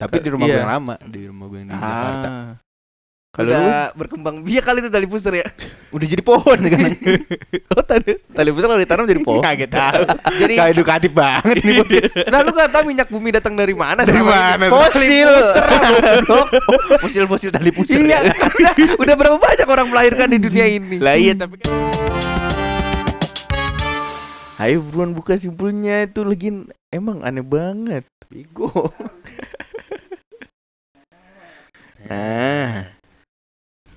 Tapi di rumah Iya. gue yang lama, di rumah gue yang di Jakarta. Ah. Kalau lu Udah berkembang biak kali itu tali pusar ya. Udah jadi pohon sekarang. oh tadi tali pusar kalau ditanam jadi pohon. Kaget tahu. Jadi Kayak edukatif banget nih podcast. Nah lu gak tau minyak bumi datang dari mana Dari mana tuh? Fosil Fosil-fosil tali pusar. Iya udah, udah berapa banyak orang melahirkan di dunia ini Lah iya tapi kan Ayo buruan buka simpulnya itu lagi emang aneh banget. Bego. Nah,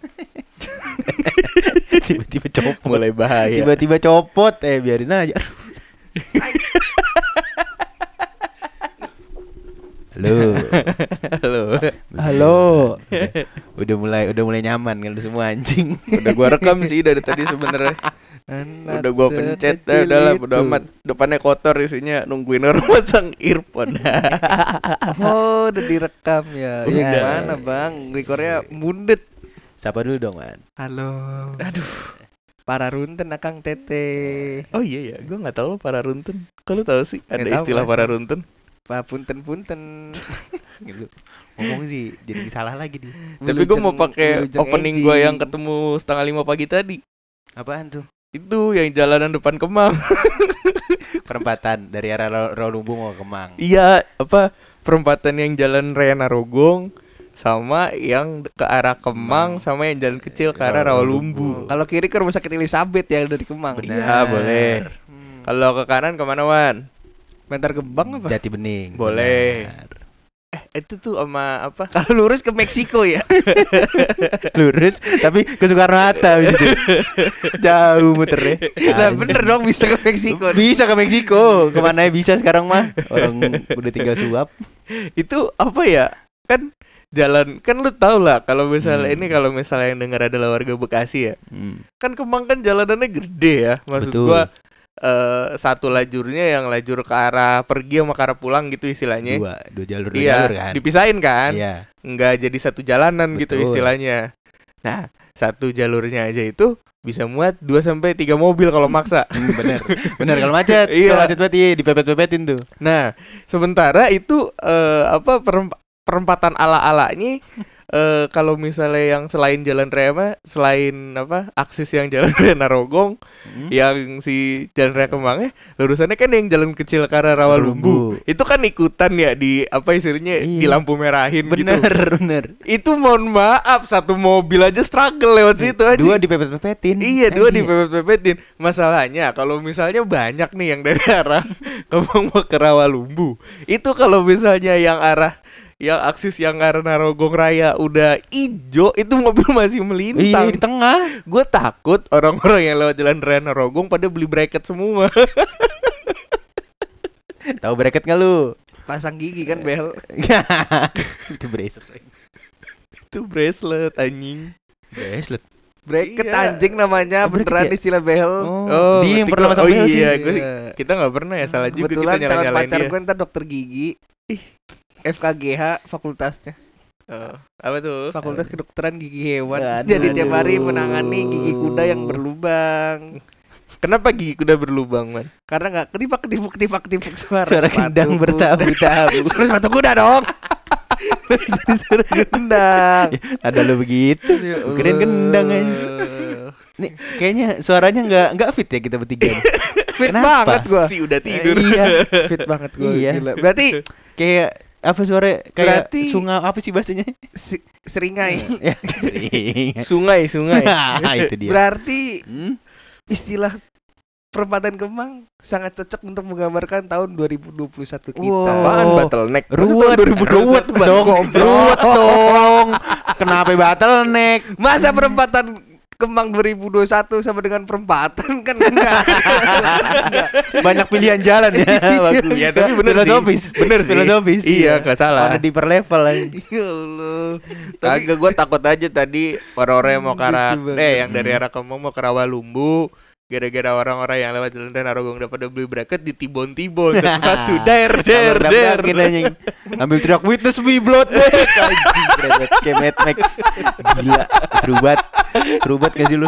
Tiba-tiba copot. mulai bahaya. Tiba-tiba copot eh biarin aja. Halo. Halo. Halo. Udah, udah mulai udah mulai nyaman kan lu semua anjing. Udah gua rekam sih dari tadi sebenarnya. Udah gua pencet dah udah lah udah amat. Depannya kotor isinya nungguin orang pasang earphone. Oh udah direkam ya Ya Udah. gimana bang Rekornya mundet Siapa dulu dong, Man? Halo Aduh. Para runten akang tete Oh iya ya, gua nggak tahu lo para runtun. Kalau tahu sih ada tahu, istilah para runtun. Pak punten punten Gitu. Ngomong sih jadi salah lagi dia. Tapi gua mau pakai opening gua yang ketemu setengah lima pagi tadi. Apaan tuh? Itu yang jalanan depan Kemang. Perempatan dari arah Rawalumbu mau ke Kemang. Iya, apa perempatan yang jalan Raya Narogong sama yang ke arah Kemang sama yang jalan kecil ke arah Rawalumbu. Kalau kiri ke rumah sakit Elizabeth ya dari Kemang Bener. Iya, boleh. Hmm. Kalau ke kanan ke mana Wan? Bantar Gebang apa? Jati Bening. Boleh. Benar. Eh, itu tuh sama apa? Kalau lurus ke Meksiko ya Lurus tapi ke Soekarno Hatta abis itu. Jauh muternya. Nah bener dong bisa ke Meksiko Bisa ke Meksiko. Ke mana bisa sekarang mah? Orang udah tinggal suap. Itu apa ya? Kan jalan kan lu tau lah kalau misalnya Hmm. ini kalau misalnya yang dengar adalah warga Bekasi ya. Hmm. Kan Kemang kan jalanannya gede ya. Maksud Betul. gua eh satu lajurnya yang lajur ke arah pergi sama ke arah pulang gitu istilahnya. Dua, dua jalur, dua Iya, jalur kan. dipisahin kan? Iya. Nggak jadi satu jalanan gitu Betul. istilahnya. Nah, satu jalurnya aja itu bisa muat 2 sampai 3 mobil kalau maksa. Hmm, bener bener kalau macet Iya. kalau macet berarti dipepet-pepetin tuh Nah, sementara itu eh, apa peremp- perempatan ala-alanya eh kalau misalnya yang selain jalan raya mah, selain apa aksis yang jalan raya Narogong, Hmm? yang si jalan raya Kemangnya, lurusannya kan yang jalan kecil ke arah Rawalumbu. Rawalumbu. Itu kan ikutan ya di apa istilahnya di Iya. lampu merahin gitu. bener bener Itu mohon maaf satu mobil aja struggle lewat situ aja. dua dipepet-pepetin Iya dua Anjing. dipepet-pepetin Masalahnya kalau misalnya banyak nih yang dari arah Kemang ke Rawalumbu Itu kalau misalnya yang arah Yang aksis yang arah Narogong Raya udah ijo Itu mobil masih iya melintang di tengah. Gue takut orang-orang yang lewat jalan raya Narogong pada beli bracket semua. Tahu bracket nggak lu? Pasang gigi kan bel. Itu bracelet. Itu bracelet anjing. Bracelet. Bracket Iya. anjing namanya Oh, Beneran ya? istilah behel oh, dia yang pernah masang oh, behel sih. iya, gua- Iya. Kita gak pernah ya salah juga Kebetulan kita calon nyala-nyalain pacar dia. gue ntar dokter gigi. Ih. FKGH fakultasnya Oh, Apa tuh? Fakultas Kedokteran Gigi Hewan Waduh. Jadi tiap hari menangani gigi kuda yang berlubang Kenapa gigi kuda berlubang man? Karena nggak ketipak ketipuk ketipak ketipuk suara suara kendang bertabu-tabu Suara sepatu kuda dong Jadi suara kendang ada lu begitu Ya keren kendang aja Allah. nih kayaknya suaranya nggak nggak fit ya kita bertiga. Fit Kenapa? banget gua Si udah tidur. iya Fit banget gua Iya. gila. Berarti kayak apa suara kayak Berarti- sungai apa sih bahasanya si- seringai ya sering Sungai, sungai. Nah, itu dia Berarti Hmm? istilah perempatan Kemang sangat cocok untuk menggambarkan tahun 2021 kita. Wow. Apaan bottleneck? ruwet ruwet dong ruwet dong kenapa bottleneck Masa perempatan Kemang 2021 sama dengan perempatan kan enggak. banyak pilihan jalan ya Iya, tapi bener sih. filosofis Bener sih. filosofis Iya, nggak salah. ada di per level aja ya Allah. Kagak gue takut aja tadi orang-orang yang mau ke arah eh yang dari arah Kemang mau ke Rawalumbu gara-gara orang-orang yang lewat jalan dan Narogong udah pada beli bracket di tibon-tibon satu-satu der der der anjing. ambil teriak witness me blood kayak Mad Max gila seru banget seru banget gak sih lu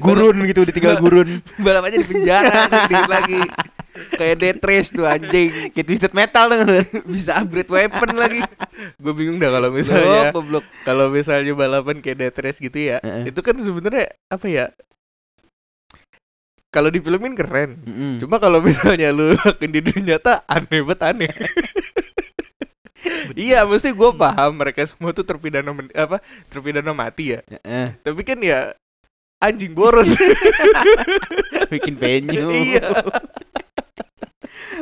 gurun gitu ditinggal gurun balap aja di penjara dikit lagi. Kayak Death Race tuh anjing. Kayak twisted metal tuh. Bisa upgrade weapon lagi. Gue bingung dah kalau misalnya goblok. kalau misalnya balapan kayak death race gitu ya. Heeh. Itu kan sebenarnya apa ya? Kalau di filmin keren. Mm-mm. Cuma kalau misalnya lu lakuin di dunia nyata aneh banget aneh. iya, mesti gue paham mereka semua tuh terpidana men- apa terpidana mati ya. Heeh. Tapi kan ya anjing boros. Bikin venue. iya.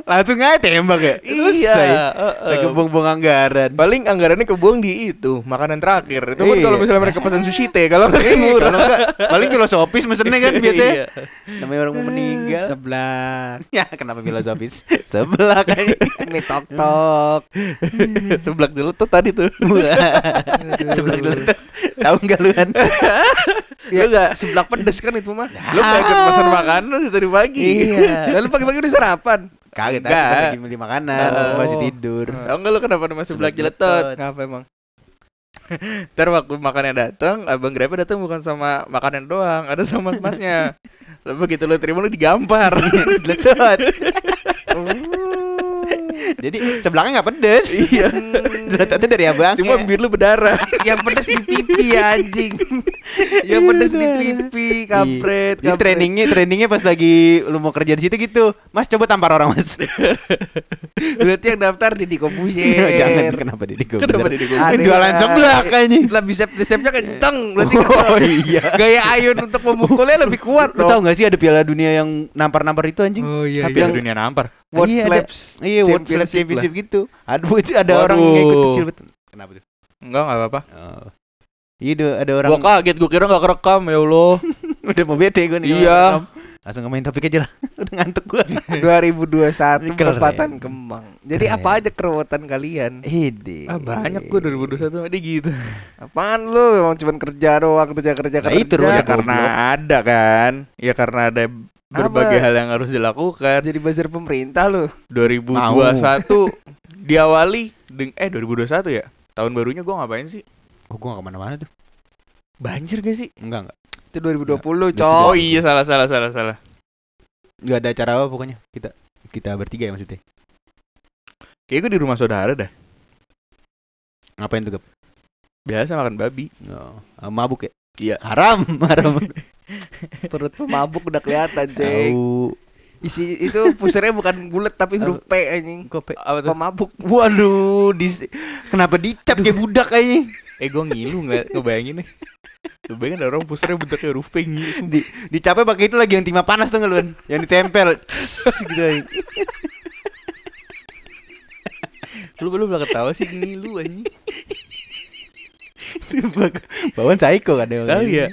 Langsung aja tembak ya. Iya. Selesai. heeh. Lagi buang-buang anggaran. Paling anggarannya kebuang di itu makanan terakhir. Itu pun Iya. kalau misalnya mereka pesan sushi teh, kalau nggak Eh, murah. kalau enggak paling filosofis mesennya kan biasanya. Iya. Namanya orang mau meninggal. Sebelah. ya, kenapa filosofis? Sebelah kayaknya. Ini tok tok. Seblak dulu tuh tadi tuh. Sebelah dulu tuh. Tahu enggak lu kan? Ya enggak, sebelah pedes kan itu mah. Lu nggak ikut pesan makanan dari pagi. Iya. Lalu pagi-pagi udah sarapan. Kaget Enggak. aku lagi beli makanan, Oh. masih tidur. Tahu nggak lu kenapa seblak Seblak jeletot? Kenapa emang? Ntar waktu makannya datang, abang Grabnya datang bukan sama makanan doang, ada sama masnya. Lalu begitu lu terima lu digampar. Jeletot. Jadi sebelahnya nggak pedes. iya. Jeletotnya dari abang. Cuma bir lu berdarah. Yang pedes di pipi anjing. Yang pedes di pipi, kampret, Jadi trainingnya trainingnya pas lagi lu mau kerja di situ gitu. Mas coba tampar orang mas. Berarti yang daftar di Dikobusier. Jangan kenapa di Diko Kenapa di Jualan ya. seblak kayaknya. Lah bisep bisepnya kenceng berarti Oh kan iya. gaya Ayun untuk memukulnya lebih kuat Lu tau gak sih ada piala dunia yang nampar-nampar itu anjing? Oh iya. Iya. yang- dunia nampar. World Iya, ada- Slaps. Iya, World Slap Championship Championship gitu. Aduh, itu ada Waduh. orang yang ikut kecil betul. Kenapa tuh? Enggak, enggak apa-apa. Oh. Iya, ada- ada orang Gua kaget, gua kira enggak kerekam ya Allah. udah mau bete gue nih. Iya. Langsung ngemain topik aja lah. udah ngantuk gue. 2021 Keren. perempatan Kemang. Jadi Keren. apa aja kerewotan kalian? Ide. Ah, banyak gua 2021 dia gitu. Apaan lu? Emang cuma kerja doang, kerja kerja Nah, kerja. itu, Ya karena ada kan. Ya karena ada berbagai Apa? hal yang harus dilakukan. jadi buzzer pemerintah lu. 2021 diawali deng eh 2021 ya. Tahun barunya gua ngapain sih? Oh, gue gak ke mana-mana tuh. Banjir gak sih? Enggak, enggak. Itu 2020, Udah cok. Oh iya salah salah salah salah. Enggak ada acara apa pokoknya. Kita kita bertiga ya maksudnya. Kayak gue di rumah saudara dah. Ngapain tuh, Gap? Biasa makan babi. Oh, mabuk ya? Iya. Haram, haram. Perut pemabuk udah kelihatan, cek. Tahu. Isi itu pusernya bukan bulat tapi huruf P anjing. Kope. Apa tuh? Pemabuk. Waduh, di, kenapa dicap kayak budak kayaknya? Eh gue ngilu nggak ngebayangin nih. Lu bayangin ada orang pusernya bentuknya huruf P ngilu. Di, dicapnya pakai itu lagi yang timah panas tuh nggak? Yang ditempel. gitu. aja. Lu belum udah ketawa sih ngilu anjing. Bawaan psycho kan dia. Tahu ya.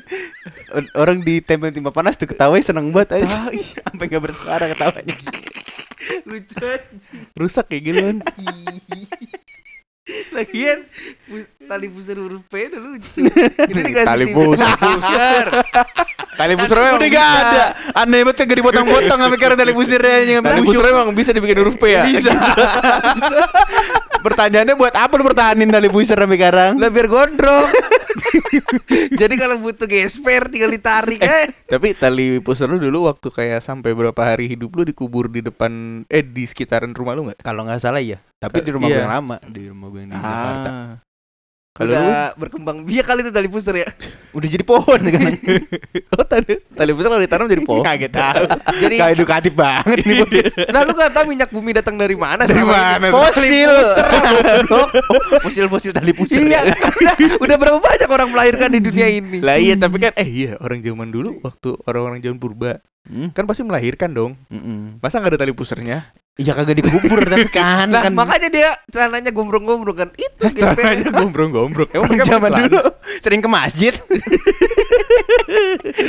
Or- Orang ditempel timah panas tuh ketawa seneng banget aja. Sampai nggak bersuara ketawanya. Lucu. Rusak kayak gitu kan. Lagian tali pusar huruf P itu lucu. Ini dikasih Tali pusar. pusar. Tali pusar memang Udah gak ada. Aneh banget kagak dipotong-potong sampai karena tali pusirnya yang Tali pusar memang bisa dibikin huruf P ya. Bisa. Bisa. Pertanyaannya buat apa lu pertahanin tali pusir sampai sekarang? Lah biar gondrong. Jadi kalau butuh gesper tinggal ditarik eh. Tapi tali pusar lu dulu waktu kayak sampai berapa hari hidup lu dikubur di depan eh di sekitaran rumah lu nggak? Kalau nggak salah iya. Tapi di rumah Iya. gue yang lama, di rumah gue yang di Jakarta. Kalau lu Udah berkembang biak kali itu tali pusar ya. Udah jadi pohon sekarang. oh tali tali pusar kalau ditanam jadi pohon. Kaget tahu. Jadi Gak edukatif banget nih podcast. Nah lu gak tahu minyak bumi datang dari mana Dari mana ini? Fosil. Fosil-fosil tali pusir. Iya, udah, udah berapa banyak orang melahirkan di dunia ini? Lah iya tapi kan eh iya orang zaman dulu waktu orang-orang zaman purba Hmm? kan pasti melahirkan dong. Mm-mm. Masa nggak ada tali pusarnya? Iya kagak dikubur tapi kan Nah, kan makanya dia celananya gombrong-gombrong kan. Itu Celananya gespernya. gombrong-gombrong. Emang zaman dulu sering ke masjid.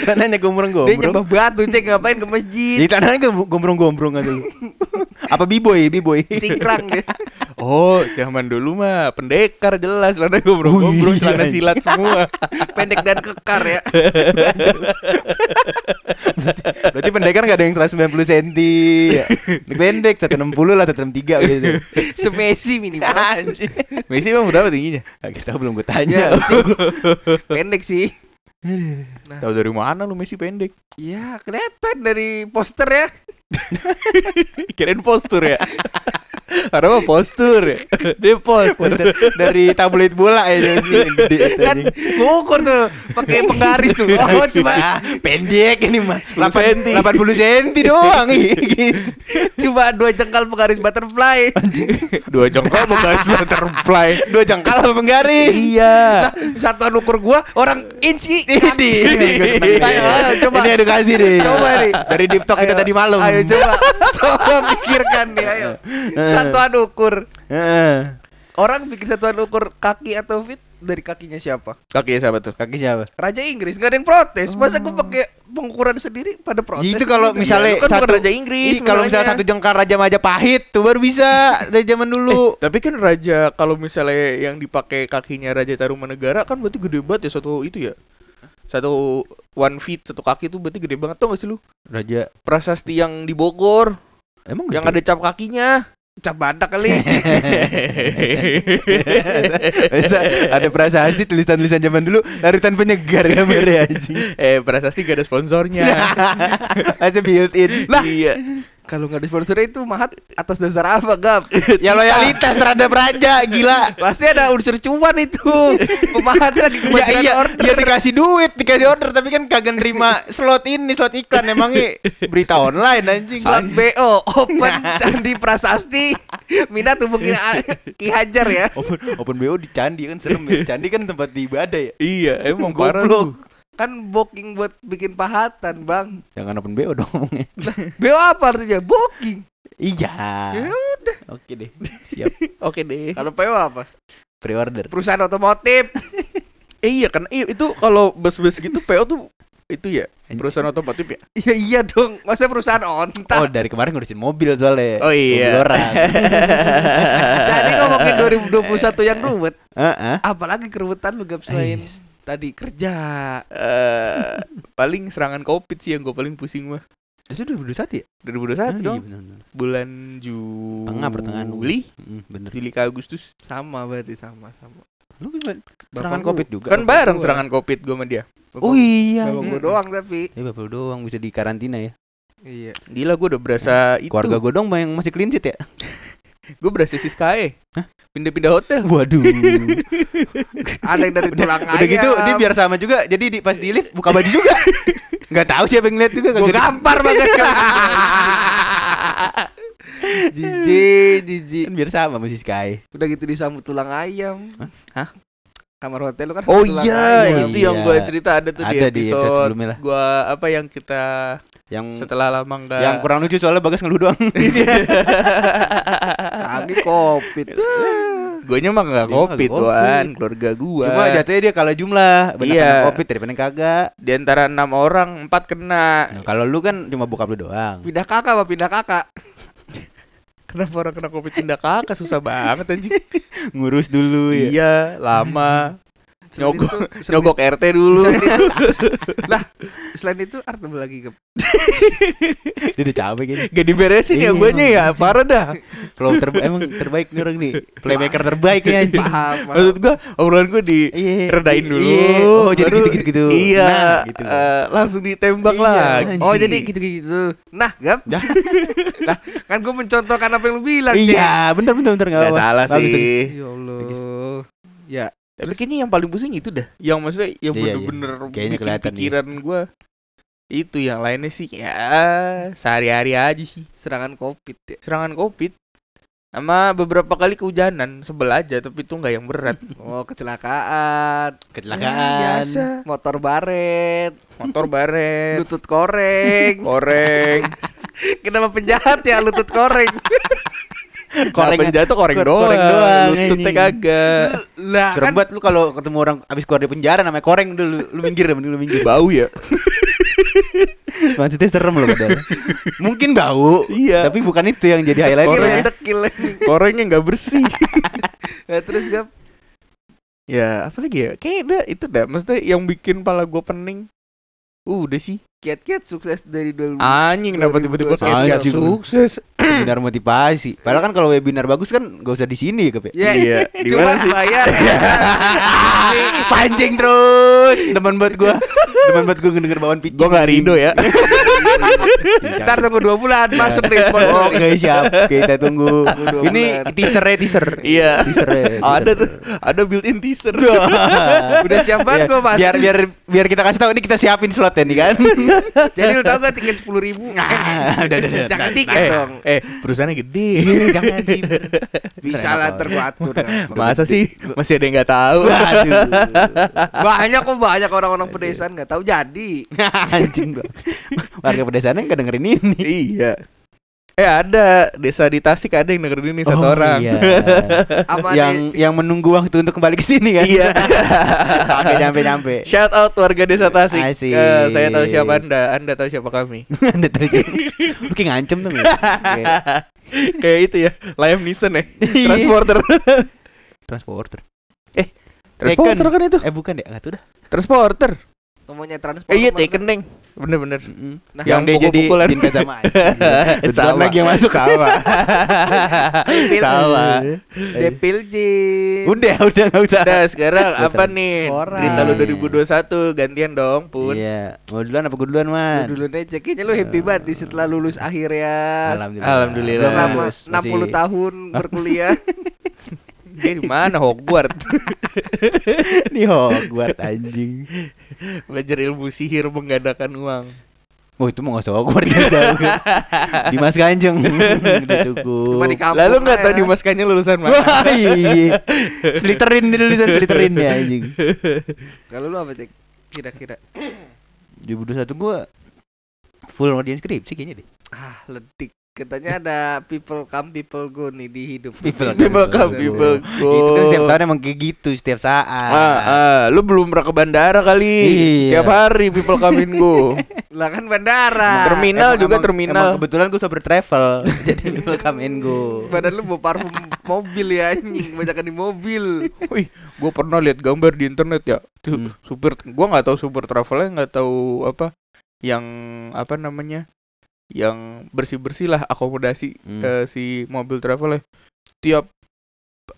Dia gombrong-gombrong. nyembah batu, cek ngapain ke masjid. Di ke- gombrong-gombrong aja. Apa b-boy, b-boy. Cingkrang dia. Oh, zaman dulu mah pendekar jelas celana gombrong-gombrong, celana silat semua. Pendek dan kekar ya. Berarti pendekar gak ada yang 190 cm ya. Pendek 160 lah 163 gitu. Semesi minimal. Messi emang berapa tingginya? Nah, kita belum gue Ya, tanya. cing. pendek sih. Nah. Tahu dari mana lu Messi pendek? Iya, kelihatan dari poster ya. Kirain postur ya. Karena mah postur ya. Dia postur. Dari tabloid bola ya jadi gede Kan anjing. gua ukur tuh pakai penggaris tuh. Oh, cuma pendek ini 10 senti. 80 senti doang gitu. cuma dua jengkal penggaris butterfly. Dua jengkal menggaris butterfly. Dua jengkal penggaris? Iya. Satuan ukur gua orang inci. Ini, ini, coba. Ini edukasi deh. Coba nih. Dari deep talk kita tadi malam. Ayo coba coba pikirkan nih ayo. Satuan ukur. Heeh. Orang bikin satuan ukur kaki atau fit dari kakinya siapa? Kaki siapa tuh? Kaki siapa? Raja Inggris nggak ada yang protes. Masa gua pakai pengukuran sendiri pada protes? Itu kalau Iya, misalnya kan satu Raja Inggris kalau misalnya satu jengkal Raja Majapahit tuh baru bisa dari zaman dulu. Tapi kan raja kalau misalnya yang dipakai kakinya Raja Tarumanegara kan berarti gede banget ya satu itu ya. Satu one feet satu kaki itu berarti gede banget tuh gak sih lu? Raja Prasasti yang di Bogor emang yang ada cap kakinya. Cap badak kali. Ada prasasti tulisan-tulisan zaman dulu larutan penyegar gambarnya anjing. eh prasasti gak ada sponsornya. Aja built in. Lah. iya. Kalau nggak ada sponsornya itu mahat atas dasar apa, Gap? Ya loyalitas terhadap raja gila. Pasti ada unsur cuan itu. Pemahat lagi Ya iya, order. dia dikasih duit, dikasih order tapi kan kagak nerima slot ini, slot iklan emangnya berita online anjing. Slot BO Open Candi Prasasti Minat hubungin A- Ki Hajar ya Open, open BO di candi kan serem ya. Candi kan tempat ibadah ya. Iya, emang parah. Kan booking buat bikin pahatan bang Jangan open BO dong ngomongnya. BO apa artinya? Booking Iya. Ya Oke deh. Siap. Oke deh. Kalau PO apa? Pre-order. Perusahaan otomotif Eh, iya kan iya, itu kalau bus-bus gitu PO tuh itu ya perusahaan otomotif ya. Iya iya dong Masa perusahaan onta Oh, dari kemarin ngurusin mobil soalnya. Oh, iya. Mobil orang. Jadi ngomongin 2021 yang ruwet Heeh. Apalagi keruwetan lu gap selain Tadi kerja Eh, paling serangan covid sih yang gue paling pusing mah. Itu 2021 ya? 2021 Ah, dong. Iya, benar, benar. Bulan Juli. Tengah pertengahan Juli, Mm, bener. Juli ke Agustus. Sama berarti sama sama Lu gimana? serangan Bapak covid juga. Kan Bapak bareng gua. serangan covid gue sama dia. Oh iya. Bapak gua Mm. doang tapi Ya bapak lu doang bisa di karantina ya. Iya Gila gue udah berasa itu. Keluarga gue dong yang masih clean sheet ya. Gue berasa Siskae. Pindah-pindah hotel. Waduh. Ada yang dari tulang ayam Udah gitu dia biar sama juga. Jadi di pas di lift buka baju juga. Nggak tahu siapa yang ngeliat juga Gue gampar banget Jijik, jijik. Kan biar sama masih Sky. Udah gitu disambut tulang ayam. Hah? Kamar hotel lu kan Oh iya, ayam. itu Iya. yang gue cerita ada tuh Ada di di episode episode, sebelumnya lah. Gua apa yang kita Yang setelah lama enggak yang kurang lucu soalnya bagas ngeluh doang. Lagi covid. Gue mah covid nggak tuan, keluarga gua. Cuma jatuhnya dia kalah jumlah. Banyak Iya. kena covid daripada kagak. di antara enam orang empat kena. Nah, kalau lu kan cuma bokap lu doang. Pindah kakak apa pindah kakak? Kenapa orang kena covid pindah kakak susah banget anjing. Ngurus dulu ya. iya, lama. Selain Nyogok itu- nyogok RT dulu. Selain itu, lah, selain itu Artem lagi ke Dia udah capek gini. Gak diberesin ya Iya, guanya ya, parah dah. Flow terbaik emang terbaik nih orang nih. Playmaker terbaik nih anjing. paham. paham. Maksud gua obrolan gua di Iya. redain dulu. Iya. Oh, jadi gitu-gitu. Iya, Nah, gitu. eh, langsung ditembak Iya, lah. Oh jadi gitu-gitu. Nah, Gap. Nah, kan gue mencontohkan apa yang lu bilang. Iya, bener bener bener Gak apa-apa. salah sih. Ya Allah. Ya, Tapi kayaknya yang paling pusing itu dah. Yang maksudnya yang Iya, iya. bener-bener Kayaknya bikin kelihatan pikiran gua itu yang lainnya sih ya sehari-hari aja sih serangan covid ya. serangan covid sama beberapa kali kehujanan sebel aja tapi itu nggak yang berat Oh, kecelakaan, Kecelakaan. biasa motor baret, motor baret lutut koreng. koreng Kenapa penjahat ya lutut koreng? koreng jatuh koreng Kor- doang, koreng doang, lututnya anjing. kagak Lah, Serem kan banget lu kalau ketemu orang abis keluar dari penjara namanya koreng dulu lu minggir mending lu minggir. bau ya Maksudnya serem loh padahal. Mungkin bau. Iya. Tapi bukan itu yang jadi highlight dekil Koreng. dekil. korengnya nggak bersih Nah, terus Gap, ya apa lagi ya kayak udah itu dah maksudnya yang bikin pala gua pening udah sih kiat-kiat sukses dari 2000. Anjing kenapa tiba-tiba 2021. kayak Anjing. sukses webinar motivasi. Padahal kan kalau webinar bagus kan gak usah di sini ya, Kep. Ya, Iya, di cuma mana sih? bayar. Pancing terus. Demen buat gua. Demen buat gua ngedenger bawaan pitching. Gue gak rido ya Ntar tunggu dua bulan masuk nih sponsor. Oke siap Kita tunggu Ini teaser ya teaser Iya Teaser ya Ada tuh Ada built-in teaser Udah siap banget Iya, gua mas. Biar biar biar kita kasih tahu ini kita siapin slotnya nih kan Jadi lu tau gak tiket sepuluh ribu? Nah, udah, udah, udah. Jangan tiket Eh, dong. eh perusahaannya gede. Jangan sih Bisa lah ntar gua atur. gampang. Masa sih? masih ada yang nggak tahu? Waduh. Banyak kok banyak orang-orang pedesaan nggak tahu. Jadi. Anjing gua. Warga pedesaan nggak dengerin ini. Iya Eh ada. Desa di Tasik ada yang dengerin ini satu Oh, orang. iya. Yang yang menunggu waktu untuk kembali ke sini kan? Iya. Sampai nyampe nyampe Shout out warga Desa Tasik. Asik. Eh, Saya tahu siapa anda. Anda tahu siapa kami. Anda tadi Lu kayak ngancem tuh nggak? Kayak itu ya. Liam Neeson ya. Iya. Transporter. Transporter. Transporter kan itu? Eh bukan deh. Nggak tahu dah. Transporter. Ngomongnya transport. Eh iya? Taken Deng Bener-bener Nah, yang dia jadi. Dinka sama Sama lagi yang masuk Sama. Sama Depil Jin. Udah udah nggak usah Udah sekarang apa nih Orang. Berita lu Iya. 2021 Gantian dong Pun Iya Mau duluan apa gue duluan Lu man dulu aja kayaknya lu happy banget nih setelah lulus akhirnya. Alhamdulillah Alhamdulillah. Belum Selama lulus, masih- 60 tahun berkuliah. Dia di mana Hogwarts Di Hogwarts anjing Belajar ilmu sihir menggandakan uang Oh itu mau gak usah Hogwarts dia jauh. Di Mas Kanjeng Udah cukup Cuma di kampung. Lalu nggak tahu aja. di maskanya lulusan mana Wah iya Sliterin dia tulisan sliterin ya anjing Kalau lu apa cek? Kira-kira. 2021 gue Full audience skripsi kayaknya deh Ah, ledik. Katanya ada people come people go nih di hidup. People People come, people go. Itu kan setiap tahun emang kayak gitu Setiap saat Ah, ah, lu belum pernah ke bandara kali. Iya. Tiap hari people come in go. Lah kan bandara. Terminal juga terminal. Emang kebetulan gue super travel Jadi people come and go Badan lu bawa parfum mobil ya anjing, banyak di mobil. Wih, gua pernah lihat gambar di internet ya. Tuh, Hmm. Super, gua nggak tahu super travelnya nggak tahu apa yang apa namanya yang bersih bersih lah akomodasi Hmm. eh, si mobil travelnya tiap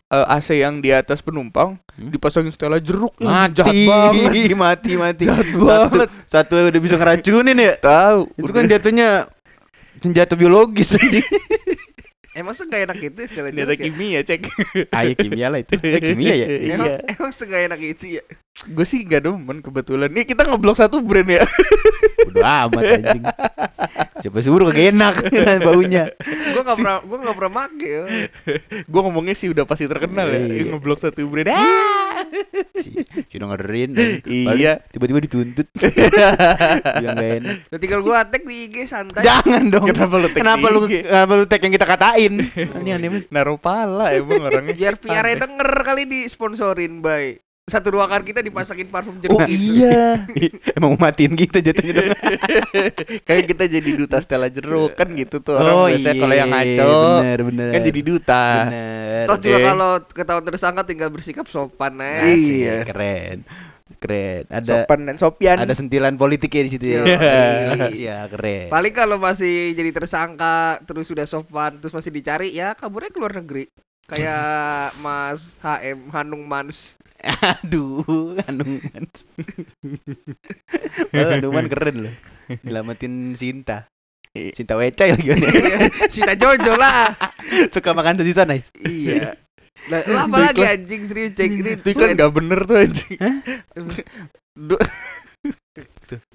eh, AC yang di atas penumpang Hmm. dipasangin stella jeruk. Ya, Mati. jahat banget. Mati mati. Jahat Satu, banget. satu yang udah bisa ngeracunin ya? Tahu. Itu kan jatuhnya Senjata biologis Emang senggak enak itu istilah ternyata jeruk ya? kimia cek Ah iya kimia lah itu Eh, Kimia ya Emang, Iya. emang enak itu ya? gue sih gak demen kebetulan nih kita ngeblok satu brand ya Udah amat anjing Siapa suruh kagak enak baunya Gua gak pernah, gua gak pernah make ya. gue ngomongnya sih udah pasti terkenal ya Iya. ngeblok satu brand ah! Si- Sudah ngerin Iya. Tiba-tiba dituntut. Yang gak enak. Udah tinggal gua tag di IG santai. Jangan dong. Kenapa lu tag Kenapa lu? Kenapa lu tag yang kita katain? Ini aneh banget naruh pala emang orangnya. Biar PR denger kali di sponsorin by satu ruangan kita dipasangin parfum jeruk oh gitu. iya Emang matiin kita jatuhnya dong kayak kita jadi duta Stella jeruk kan gitu tuh orang Oh biasanya iya kalau yang ngaco Bener bener kan jadi duta Bener Toh juga kalau ketahuan tersangka tinggal bersikap sopan ya. Asik, Iya. Keren Keren Ada sopan dan sopian ada sentilan politik ya di situ ya. Iya. Iya, keren. Paling kalau masih jadi tersangka terus sudah sopan terus masih dicari ya kaburnya ke luar negeri. Kayak Mas HM Hanung Mans. Aduh, Hanungan. Malah Hanungan keren loh. Nyelamatin Sinta. Iya. Sinta Wecai lagi kan. Sita Jojo lah. Suka makan sosis sana. iya. Lah, lah apa lagi anjing serius cek ini itu kan nggak bener tuh anjing Du-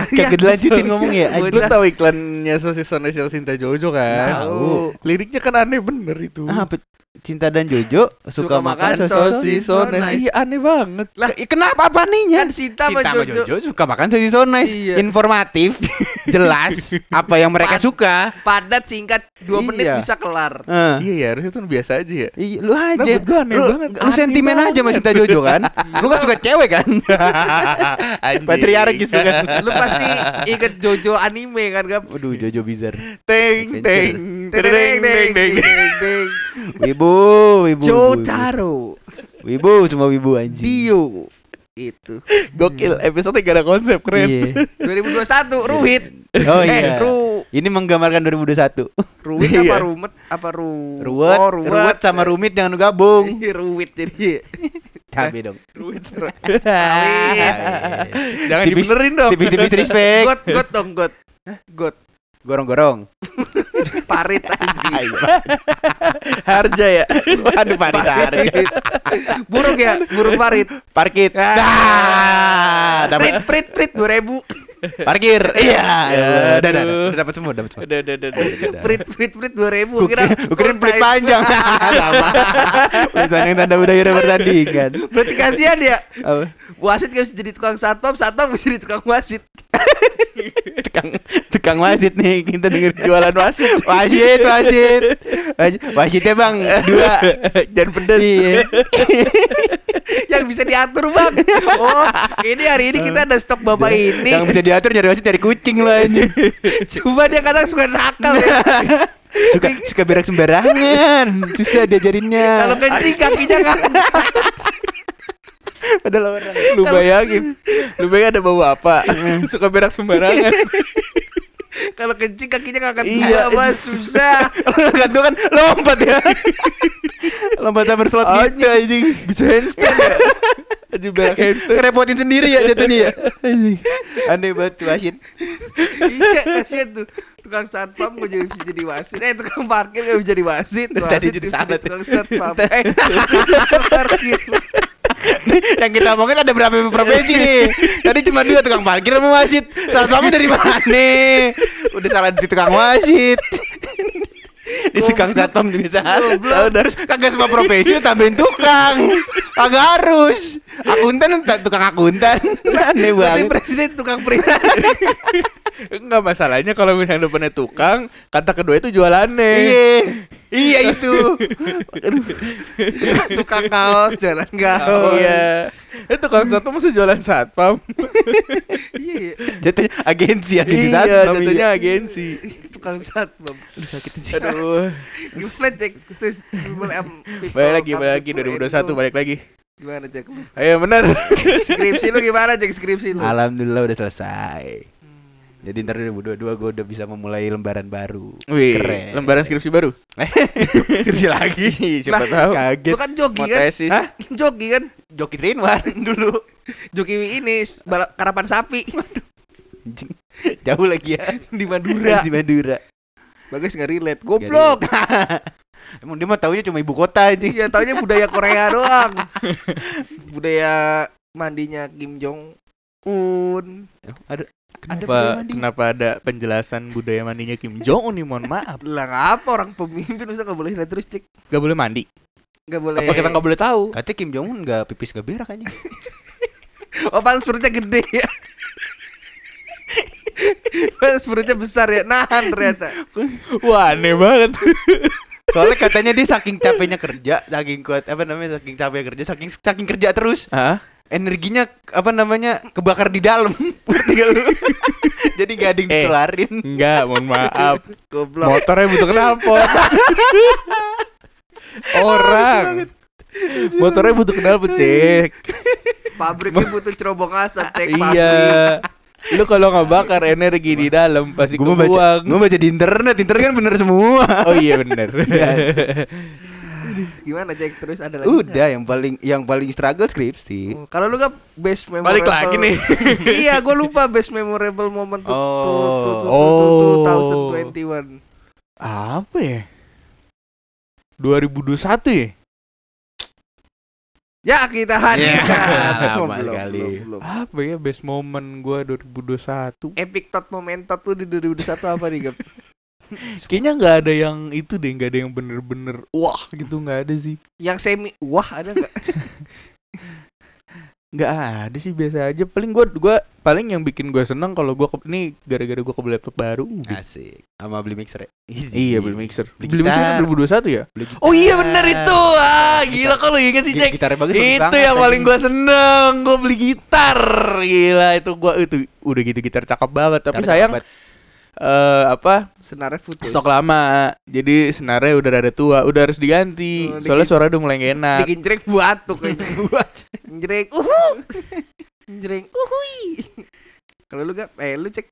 Kagak dilanjutin ngomong ya. Gua lu tahu iklannya sosis Sonesial Sinta Jojo kan Tahu. liriknya kan aneh bener itu Ah, apa- Cinta dan Jojo suka, Suka makan makan sosis. sosis sones Sones. iya aneh banget Lah, Kenapa apa nih kan Cinta sama Jojo. Jojo suka makan sosis so nice Iya. Informatif Jelas Apa yang mereka Pas- suka Padat singkat 2 menit Iya. bisa kelar. Eh. iya ya harusnya tuh biasa aja ya Iya, lu aja. Nah, gua aneh lu, banget. lu sentimen aja sama Cinta Jojo kan? lu kan suka cewek kan? Patriarkis tuh kan. Lu pasti inget Jojo anime kan gap? Waduh, Jojo Bizarre. teng teng Teng teng teng teng teng. Wibu, wibu. Jotaro. Wibu, semua wibu anjing. Dio. Itu. gokil episode gak ada konsep keren Iya. 2021 Ruhit. Oh Eh, iya. Ru Ini menggambarkan 2021. Ruwet Iya. apa rumet apa ru Ruwet, Oh, ruwet sama rumit jangan gabung. Iya, ruwet jadi Cabe dong. ruwet. Jangan Tipis- dibenerin dong. Tipis-tipis respect. Got got dong got. Got Gorong-gorong. parit anjing. Harja ya. Aduh, parit tarik. Burung ya, burung parit. Parkit. Ah, Prit dapat prit prit 2000. parkir. Iya. Udah, udah, Aduh. udah dapat semua, dapat semua. Udah, udah, udah, udah. Prit prit prit 2000 Gua kira. kira, pelit time. panjang. Sama. Pelit panjang tanda budaya pertandingan. Berarti kasihan ya. Wasit gak bisa jadi tukang satpam, satpam bisa jadi tukang wasit. Tukang tukang wasit nih kita denger Jualan wasit. Wasit, wasit. Wasit- Wasitnya Bang dua. Jangan pedes. Iya. Yang bisa diatur, Bang. Oh, ini hari ini kita ada stok Bapak ini. Yang bisa diatur nyari wasit dari kucing lah anjing. Cuma dia kadang suka nakal ya. Suka suka berak sembarangan. Susah diajarinnya. Kalau kencing kakinya kan. Padahal orang. Lu bayangin. Lu bayangin ada bawa apa? Suka berak sembarangan. Kalau kencing kakinya nggak akan Iya. dua, Mas. Susah. kan tuh kan lompat ya. lompat sama slot gitu anjing. Bisa handstand ya? Aja berak handstand. Ngerepotin sendiri ya jatuhnya ya. Anjing. Aneh banget tuh wasit. iya, kasihan tuh. Tukang satpam gue jadi bisa jadi wasit. Eh, tukang parkir gak bisa jadi wasit. Tadi Wasit jadi bisa salah tuh. tukang satpam. Eh, tukang parkir. yang kita omongin ada berapa profesi nih? Tadi cuma dua tukang parkir sama wasit. Satu dari mana? Udah salah di tukang wasit. Di tukang satpam juga salah. Terus kagak semua profesi tambahin tukang. Kagak harus. Akuntan ta- tukang akuntan. Aneh banget. presiden tukang presiden. Enggak masalahnya kalau misalnya depannya tukang, kata kedua itu jualannya. Iya Iya itu tukang kaos jalan Oh, kaos. iya. Eh tukang satu mesti jualan satpam. Iya, Jatuhnya agensi agensi iya, satpam jatuhnya agensi. tukang satpam. Aduh sakit anjing. Aduh. Gimana cek terus Balik lagi, balik lagi come to 2021 itu. balik lagi. Gimana cek? Ayo benar. Skripsi lu gimana cek skripsi lu? Alhamdulillah udah selesai Jadi ntar 2022 gue udah bisa memulai lembaran baru Wih, Keren. lembaran skripsi baru. Skripsi lagi Siapa Lah, tahu. Kaget Lu kan joki kan? tesis. Hah? Joki kan? Joki one dulu Joki ini balap karapan sapi Anjing. Jauh lagi ya di Madura. Di Madura Bagus nggak relate. Goblok. Emang dia mah taunya cuma ibu kota anjing Iya, taunya budaya Korea doang. budaya mandinya Kim Jong Un. Ada Kenapa, kenapa ada penjelasan budaya mandinya Kim Jong Un nih? Mohon maaf. Lah ngapa orang pemimpin usah nggak boleh lihat terus cek. Gak boleh mandi. Nggak boleh. Apa kita gak boleh tahu? Katanya Kim Jong Un gak pipis gak berak anjing Oh, pantas perutnya gede ya. pantas perutnya besar ya. Nahan ternyata. Wah aneh banget. Soalnya katanya dia saking capeknya kerja Saking kuat Apa namanya Saking capek kerja Saking saking kerja terus Hah? Energinya Apa namanya Kebakar di dalam? Jadi gak ada yang Eh. dikeluarin Enggak, mohon maaf. Goblok. Motornya butuh knalpot. Orang. Motornya butuh knalpot, cek. Pabriknya butuh cerobong asap cek pabrik. Iya. Lu kalau nggak bakar energi di dalam pasti Gue mau baca kebuang. Gue baca di internet Internet kan bener semua Oh iya bener Gimana cek terus ada lagi? Udah yang paling Yang paling struggle skripsi Oh, Kalau lu kan best memorable Balik lagi nih. Iya gue lupa best memorable moment tuh Oh. Oh. 2021 Apa ya? 2021 ya? Ya kita hadir Ya, Belum, lama belum, kali. belum, belum. Apa ya best moment gua 2021? Epic tot momentot tuh di 2021 apa nih Gap? Kayaknya nggak ada yang itu deh, nggak ada yang bener-bener wah gitu nggak ada sih. Yang semi Wah ada gak? Nggak ada sih biasa aja. Paling gua gua paling yang bikin gua seneng kalau gua ke, ini gara-gara gua kebeli laptop baru. Asik Sama beli mixer ya Iya beli mixer. Beli Beli mixer kan gitar. 2021 ya? Beli gitar. Oh iya bener itu. Ah gila kalau inget sih cek. Gitarnya bagus bagus Itu banget, yang paling gua seneng. Gua beli gitar. Gila itu gua itu udah gitu gitar cakep banget. Tapi Gitarnya sayang cakep eh apa Senarnya putus stok lama. Jadi senarnya udah rada tua, udah harus diganti. Oh, Soalnya suara udah mulai gak enak. Bikin jreng batuk kayaknya Jreng uhu Jreng uhui Kalau lu gak Eh lu cek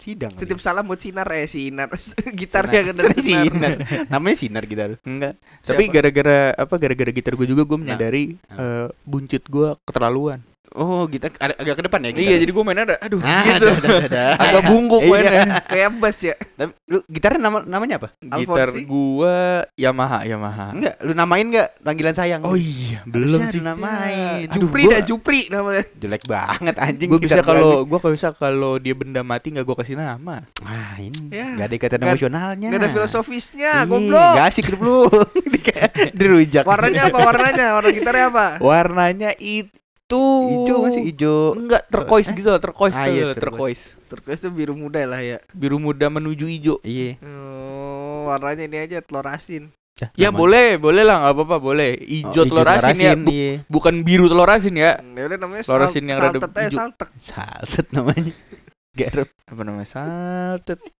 Sidang. Titip ya. salam buat Sinar eh Sinar. Gitar Sinar. yang ada Sinar. Namanya sinar gitar. Enggak. Tapi gara-gara apa gara-gara gitar gue juga gue menyadari Nah. eh, buncit gue keterlaluan. Oh, gitar ada agak ke depan ya gitar. Iya, jadi gue mainnya ada aduh Ah, gitu. ada, ada, ada. Agak bungkuk Iya. mainnya. Kayak bass ya. Tapi lu gitarnya nama namanya apa? Gitar Alfonsi? gua Yamaha, Yamaha. Enggak, lu namain enggak panggilan sayang? Oh iya, belum Harusnya sih. namain. Aduh, Jupri gua- dah Jupri namanya. Jelek banget anjing. Gue bisa kalau gua kalau bisa kalau dia benda mati nggak gua kasih nama. Wah, ini Ya. enggak ada ikatan emosionalnya. Gak ada filosofisnya, goblok. Gak asik lu. Di- Dirujak. Warnanya apa? Warnanya? Warna gitarnya apa? Warnanya itu Hijau kan sih hijau. Enggak turquoise gitu loh, turquoise Ah, tuh, iya, turquoise. Turquoise tuh biru muda lah ya. Biru muda menuju hijau. Iya. Oh, warnanya ini aja telur asin. Ya Namanya- boleh, boleh lah nggak apa-apa, boleh. Oh, Hijau telur asin ya, bu- iya. bukan biru telur asin ya. Ya udah namanya Telur asin yang rada saltet aja, hijau. saltek. Salted namanya. Garam. Apa namanya? Salted.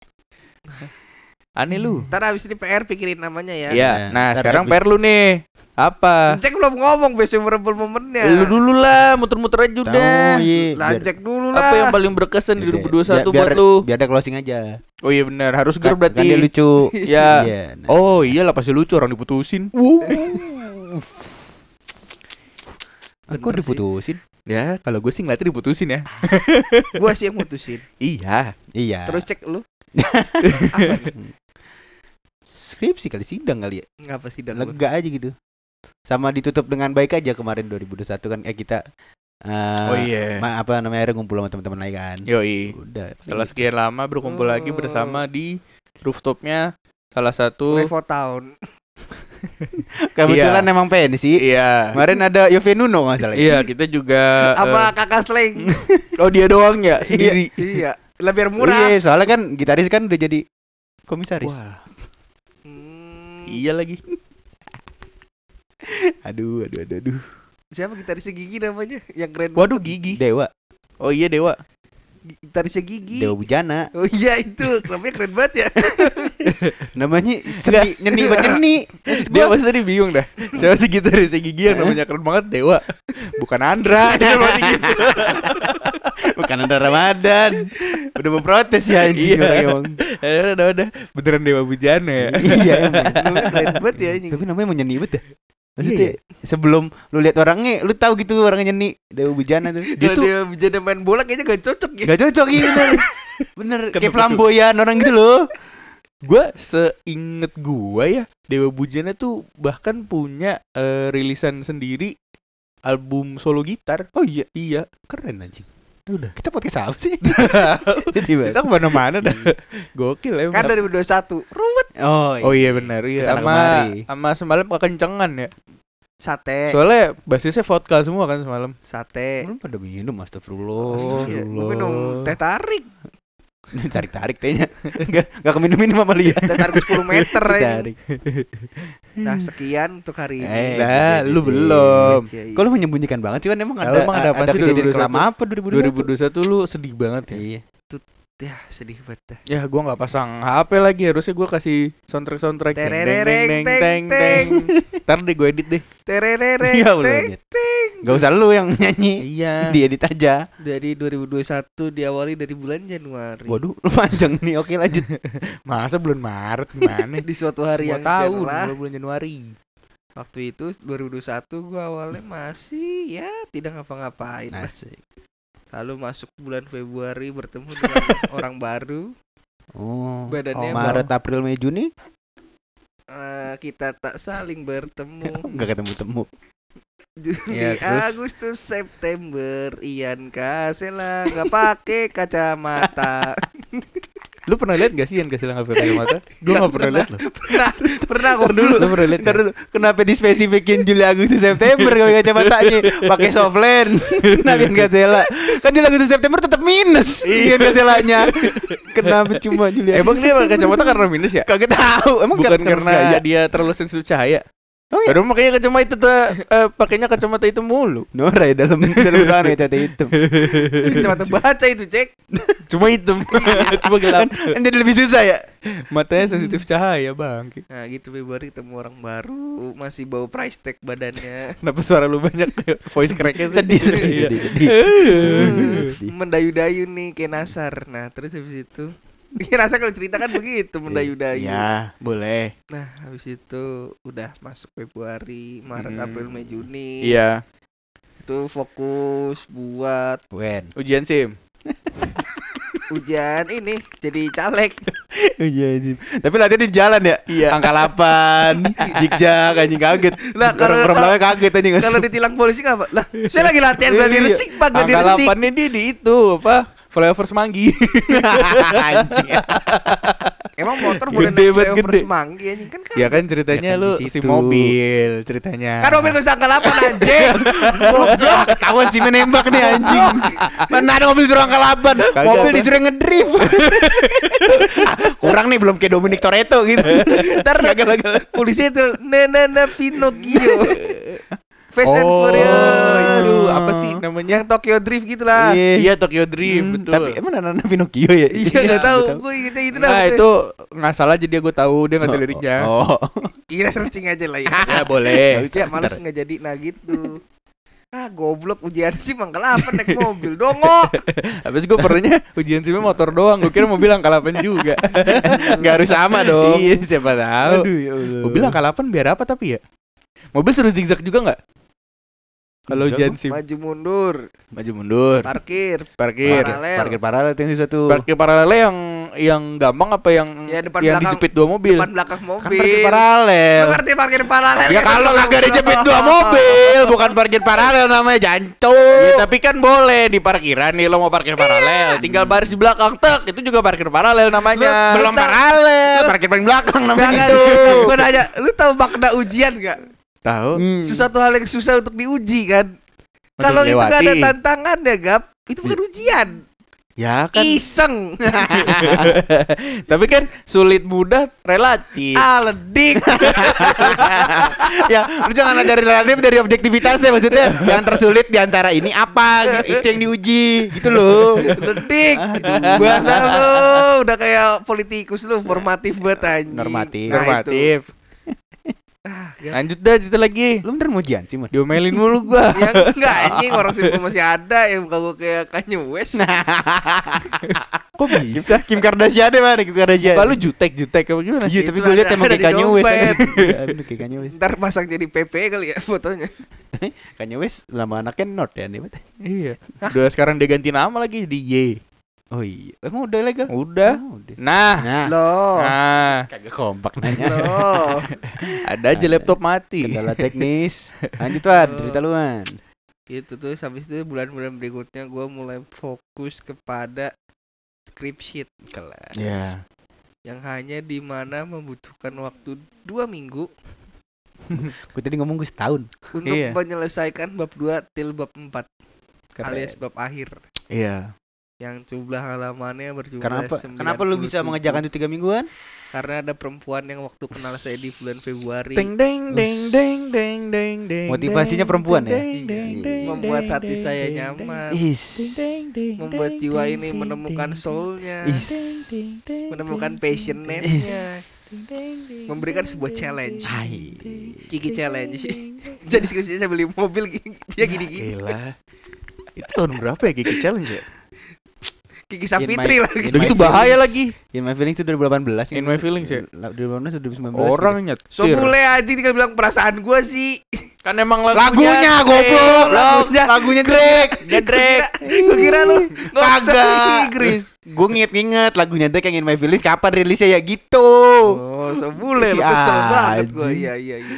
Aneh lu. Ntar abis ini PR pikirin namanya ya. Iya. Ya, Nah, ntar sekarang abis- per lu nih. Apa? Cek belum ngomong best memorable momennya. Lu dulu lah, muter-muter aja udah. Oh, iya. Biar, Lancek dulu lah. Apa yang paling berkesan di Iya, 2021 biar- buat lu? biar ada closing aja. Oh iya benar, harus ger Kan- berarti. Kan dia lucu. Ya. Iya. nah. Oh iyalah pasti lucu orang diputusin. Aku diputusin. Ya, kalau gue sih ngeliatnya diputusin ya. Gua sih yang mutusin. Iya. Iya. Terus cek lu. skripsi kali sidang kali ya. Ngapa sih dan lu? Lega aja gitu. Sama ditutup dengan baik aja kemarin 2021 kan eh kita eh, Oh iya. ma- apa namanya akhirnya ngumpul sama teman-teman lain kan. Yoi. Udah. Setelah sekian lama berkumpul lagi Oh. bersama di rooftopnya salah satu Revo Town. Kebetulan Iya. emang pensi. Iya. Kemarin ada Yove Nuno nggak salah. Iya, kita juga Apa eh, kakak slang? Oh, dia doang ya sendiri. iya. Biar murah. Iya, soalnya kan gitaris kan udah jadi komisaris. Wah, Hmm, iya lagi. Aduh, aduh, aduh, aduh. Siapa gitarisnya Gigi namanya? Yang keren. Waduh, banget. gigi. Dewa, Oh iya, Dewa. Gitarisnya Gigi. Dewa Bujana. Oh iya itu, namanya keren banget ya. Namanya seni, nyeni buat nyeni. Dia pasti tadi bingung dah. Siapa sih gitarisnya Gigi yang namanya keren banget Dewa? Bukan Andra. Dia pasti gitu. bukan ada Ramadan. Udah mau protes ya anjing Iya. orang udah, udah. Beneran Dewa Bujana ya. Iya, namanya keren banget ya anjing. Tapi namanya mau nyeni banget dah. Maksudnya sebelum lu lihat orangnya, lu tahu gitu orangnya nyeni Dewa Bujana tuh. Dia tuh dia jadi main bola kayaknya gak cocok ya. gak cocok iya bener. Bener kayak Kenapa tuh? flamboyan orang gitu loh. Gua seinget gua ya Dewa Bujana tuh bahkan punya eh, rilisan sendiri album solo gitar. Oh iya, Iya. keren anjing. Udah. Kita podcast apa sih? Kita ke mana-mana dah. Gokil emang. Kan 2021 ruwet Oh Oh iya benar iya Ke sana sama kemari. sama semalam kekencengan ya. sate. Soalnya basisnya vodka semua kan semalam. Sate. Belum pada minum astagfirullah. Iya, gua minum teh tarik. Tarik-tarik tehnya. Enggak enggak keminum-minum sama Lia. Teh tarik 10 meter ya. Tarik. Nah, sekian untuk hari ini. Eh, Nah, lu gitu. belum. Iya. Kok lu menyembunyikan banget sih kan emang ada emang ada ada sih kejadian 2021? kelam apa 2021? 2021 lu sedih banget ya. Iya. Ya, sedih banget dah. Ya gua nggak pasang HP lagi harusnya gua kasih soundtrack soundtrack teng, deng teng. deng. Ntar deh gue edit deh. Terereng, udah. teng. Gak usah lu yang nyanyi. Iya. Diedit aja. Dari 2021 diawali dari bulan Januari. Waduh, lu panjang nih. Oke, lanjut. Masa bulan Maret gimana? Di suatu hari Semua yang tahun cerah. bulan Januari. Waktu itu 2021 gua awalnya masih ya tidak ngapa-ngapain. Asik. Lalu masuk bulan Februari bertemu dengan orang baru. Oh. Badannya oh, Maret, April, Mei, Juni Eh, kita tak saling bertemu. enggak ketemu-temu. Juli, Iya, terus? Agustus, September, Ian Kasela nggak pakai kacamata. Lu pernah lihat gak sih yang kasih HP kacamata? Gue gak pernah lihat loh. pernah, pernah kok Dulu lu pernah lihat? Dulu, kenapa dispesifikin Juli Agustus September kalau kacamatanya pakai softland kenalin Gazela kan Juli Agustus September tetap minus iya Gazelanya kenapa cuma Juli Emang dia pakai kacamata karena minus ya? kagak tahu emang Bukan karena gaya. dia terlalu sensitif cahaya. Oh iya. Baru makanya kacamata itu tuh eh, pakainya kacamata itu mulu. Nora ya dalam dalam ruangan ya tete hitam. Kacamata baca itu cek. Cuma hitam. Cuma gelap. Kan jadi lebih susah ya. Matanya sensitif cahaya, Bang. Nah gitu Februari ketemu orang baru masih bau price tag badannya. Kenapa suara lu banyak voice cracknya? Sedih, sedih, Iya. sedih, sedih. Mendayu-dayu nih kayak Nasar. Nah terus habis itu Iya Nasar kalau cerita kan begitu mendayu-dayu. Ya, boleh. Nah habis itu udah masuk Februari, Maret, Hmm. April, Mei, Juni. Iya. Itu fokus buat Wen. Ujian SIM. ujian ini jadi caleg. Iya, anjing. Tapi latihan di jalan ya? Iya. Angka 8, jikjak anjing kaget. Lah, kalau- orang kaget anjing. Kalau ditilang polisi ngapa? Lah saya lagi latihan gladi Iya. resik pak Angka resik. 8 ini di itu apa? Flyover Semanggi. anjing. Emang motor boleh Gede naik flyover gede. semanggi anjing kan kan. ya kan ceritanya Ya kan lu si mobil ceritanya. Kan mobil angka 8 anjing. Goblok, ketahuan sih menembak nih anjing. Mana ada mobil 8, Kagak, mobil disuruh ngedrift. Ah, Kurang nih belum kayak Dominic Toretto gitu. Ntar gagal-gagal. polisi itu Nana Pinocchio. Fast and Oh, Furious. itu apa sih namanya? Yang Tokyo Drift gitu lah. Iya Tokyo Drift Hmm, betul. Tapi emang anak Pinocchio ya? Iya enggak tahu. Gue ingetnya itu dah. Nah itu nggak salah jadi gue tahu dia nggak tahu liriknya. Oh. Iya searching aja lah ya. Ya boleh. Ya males nggak jadi nah gitu. Ah goblok ujian sih mangkal apa naik mobil dongo. Habis gue pernahnya ujian SIM motor doang. Gue kira mobil angka 8 juga. Enggak harus sama dong. iya siapa tahu. Aduh ya Allah. Mobil angka 8 biar apa tapi ya? Mobil suruh zigzag juga nggak? Kalau. SIM Maju mundur, maju mundur, parkir, parkir, Paralel. Parkir paralel itu tuh. parkir paralel yang yang gampang apa yang Ya, depan yang belakang. dijepit dua mobil? depan belakang mobil. Kan parkir paralel. Lu ngerti parkir paralel? Ya kalau kagak dijepit dua mobil, bukan parkir paralel namanya Ya, jantung. tapi kan boleh di parkiran nih lo mau parkir paralel, tinggal baris di belakang tek itu juga parkir paralel namanya. Belum paralel, parkir paling belakang namanya itu. Gue nanya, lu tahu makna ujian gak? Tahu? Hmm. Sesuatu hal yang susah untuk diuji kan? Kalau itu gak ada tantangan ya Gap Itu bukan ujian Ya kan. Iseng tapi kan sulit mudah relatif. Aledik ya, lu jangan dari relatif dari objektivitasnya maksudnya. Yang tersulit di antara ini apa? Gitu. Itu yang diuji, gitu loh. Ledik Bahasa lu Udah kayak politikus lu Formatif banget anjing Normatif. Nah, Normatif. Ah. Lanjut dah cerita lagi. Lu bener mau ujian sih, Mon? Diomelin mulu gua. Ya enggak anjing Orang sih masih ada Yang muka gue kayak Kanye West Kok bisa? Kim Kardashian deh, mana Kim Kardashian. Apa lu jutek jutek apa gimana? Iya, tapi gue lihat ada- emang ada kayak Kanye West. Iya, bener kayak Kanye West. Ntar pasang jadi PP kali ya fotonya Kanye West nama anaknya Not ya, nih. Iya. Udah sekarang dia ganti nama lagi di Y. Oh iya, emang udah legal? Udah. Oh, udah. Nah. Nah, Loh Nah, kagak kompak nanya. Loh ada aja Ada. laptop mati. Kendala teknis. Lanjut Wan, cerita lu Wan. Itu tuh habis itu bulan-bulan berikutnya gue mulai fokus kepada script sheet kelas Ya. yang hanya di mana membutuhkan waktu dua minggu Gue tadi ngomong gue setahun. untuk Iya. menyelesaikan bab 2 til bab 4 Keren. alias bab akhir Iya. Yang jumlah halamannya berjumlah Kenapa? Kenapa lu bisa 97. mengerjakan itu tiga mingguan? Karena ada perempuan yang waktu kenal saya di bulan Februari Deng deng deng deng deng deng deng. Motivasinya perempuan ya? membuat hati saya nyaman, Is. membuat jiwa ini menemukan soulnya, Is. menemukan passionnya, memberikan sebuah challenge. Hai. Kiki challenge. Jadi skripsinya saya beli mobil dia gini-gini. Gila. Itu tahun berapa ya Kiki Challenge ya? Kiki In Sapitri my- lagi. Udah gitu bahaya feelings. lagi. In my feelings itu 2018 In my feelings ya? 2018 2019 Orang gitu. nyetir. So boleh aja tinggal bilang perasaan gua sih. Kan emang Lagunya lagunya goblok. lagunya. Lagunya Drake. Dia Drake. Gua kira lu Kagak. Inggris. Gue nginget-nginget lagunya Drake yang In My Feelings kapan rilisnya ya gitu. Oh, so boleh lu kesel banget gua. anjing. Iya iya iya.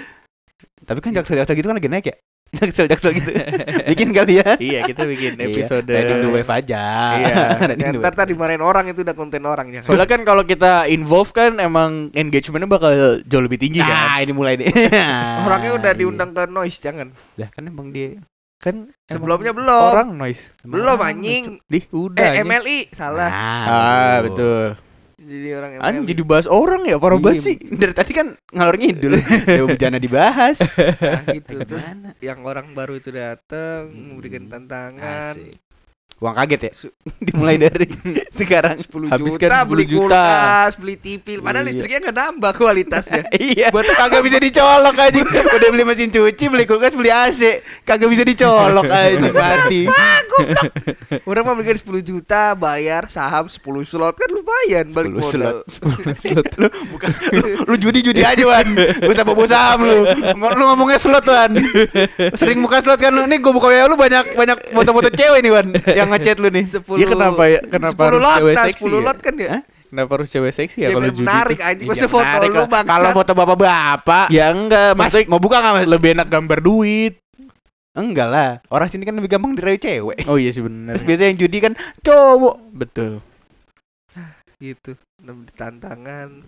Tapi kan jaksel-jaksel gitu kan lagi naik ya. Jaksel-jaksel gitu. Bikin kali ya. Iya, kita bikin episode. Iya, Riding the Wave aja. Iya. Ya, ntar dimarahin orang itu udah konten orang ya. Soalnya kan kalau kita involve kan emang engagementnya bakal jauh lebih tinggi Nah, kan. ini mulai deh. Orangnya udah Iya. diundang ke noise jangan. Lah kan emang dia Kan Sebelumnya belum. Orang noise. Belum anjing. Di udah. Eh. MLI salah. Nah, Ah, betul. Jadi orang yang Anjing jadi bahas orang ya parah banget Iya, sih. Dari tadi kan ngalor ngidul. Dewa Bujana dibahas. nah, gitu. Terus yang orang baru itu datang memberikan tantangan Asik. Uang kaget ya? Dimulai dari sekarang 10 Habiskan juta 10 beli juta. kulkas, beli TV, padahal Iya. listriknya nggak nambah kualitasnya. iya. Buat kagak bisa dicolok aja. Udah beli mesin cuci, beli kulkas, beli AC, kagak bisa dicolok aja mati. Orang mau belikan 10 juta, bayar saham 10 slot kan lumayan balik 10 modal. slot lu bukan lu, lu judi-judi aja Wan. Gua usah bawa saham lu. Lu ngomongnya slot Wan. Sering buka slot kan lu. Nih gua buka WA lu banyak banyak foto-foto cewek nih Wan yang ngechat lu nih. 10 Iya, kenapa ya- kenapa 10 harus lot, cewek nah, seksi 10 ya? lot kan ya. Hah? Kenapa harus cewek seksi ya Ya, kalau judi? menarik anjing Iya, masa foto menarik lu bangsa. Kalau foto bapak-bapak Ya enggak, Mas, maksudnya mau buka nggak mas? lebih enak gambar duit. Enggak lah, orang sini kan lebih gampang dirayu cewek. Oh iya sih benar. Terus biasanya yang judi kan cowok. Betul. gitu. Tantangan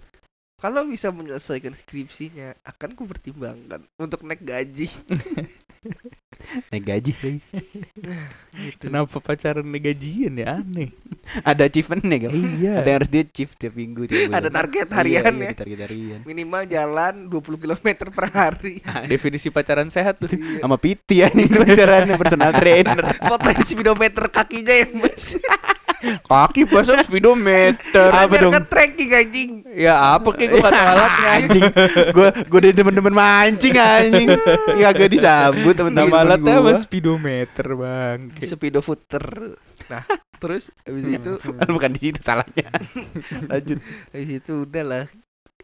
kalau bisa menyelesaikan skripsinya akan ku pertimbangkan untuk naik gaji Naik gaji lagi. gitu. Kenapa pacaran gajian ya aneh. Ada achievement nih kan? Iya. Ada yang harus di achieve tiap minggu tiap bulan. Ada target Iya, harian iya, ya. ada target harian. Minimal jalan 20 km per hari. Definisi pacaran sehat tuh. Sama Piti ya nih pacaran personal trainer. Foto speedometer kakinya yang mas. Kaki pasang speedometer. Apa Biar dong? tracking anjing. Ya apa kayak gue kata alatnya anjing. Gua gua udah demen-demen mancing anjing. Ya agak disambut temen-temen Nama alatnya apa speedometer bang. Speedo footer. Nah, terus habis itu Bukan di situ salahnya. Lanjut. habis itu udah lah.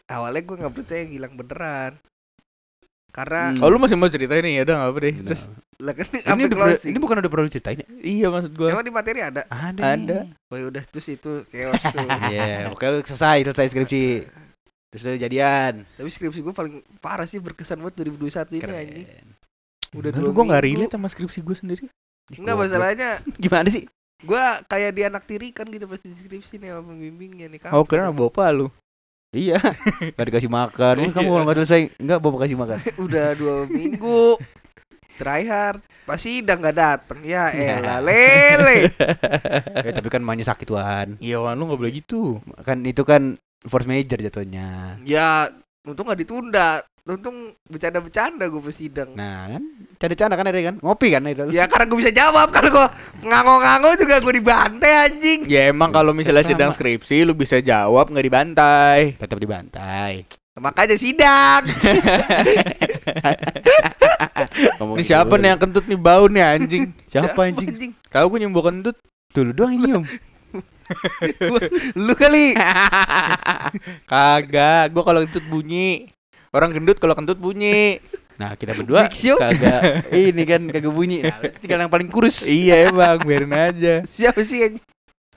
Awalnya gue nggak percaya hilang beneran. Karena Hmm. Oh lu masih mau cerita ini ya udah nggak apa deh. Terus lah kan Ini, udah pernah- closing. ini bukan udah ceritain ya? iya maksud gue. Emang di materi ada? Ada. Ada. Oh ya udah terus itu chaos tuh. Iya, oke selesai selesai skripsi. Terus udah jadian. Tapi skripsi gue paling parah sih berkesan buat 2021 ini Keren. anjing. Udah Enggak, dua gue nggak minggu. relate sama skripsi gue sendiri. Enggak masalahnya Gimana sih? gue kayak di anak tirikan gitu pas di skripsi nih sama pembimbingnya nih Oh kira bapak lu. Iya. Gak dikasih makan. Wah, kamu kalau nggak selesai enggak bapak kasih makan. udah dua minggu try hard pasti udah nggak dateng ya elah lele ya, tapi kan mainnya sakit Wan. Iya wan lu nggak boleh gitu. Kan itu kan force major jatuhnya. ya untung nggak ditunda untung bercanda-bercanda gue pas sidang Nah kan canda-canda kan ada kan ngopi kan ada ya karena gue bisa jawab kalau gue ngango-ngango juga gue dibantai anjing Ya emang kalau misalnya Sama. sidang skripsi lu bisa jawab nggak dibantai. tetap dibantai. Makanya sidang Ini siapa nih yang kentut nih bau nih anjing? Siapa anjing? Tahu gue nyembuh kentut. Tuh lu doang ini om. lu kali Kagak, gue kalau kentut bunyi. Orang gendut kalau kentut bunyi. Nah kita berdua kagak ini kan kagak bunyi. Nah, berarti tinggal yang paling kurus. iya emang, biarin aja. siapa sih anjing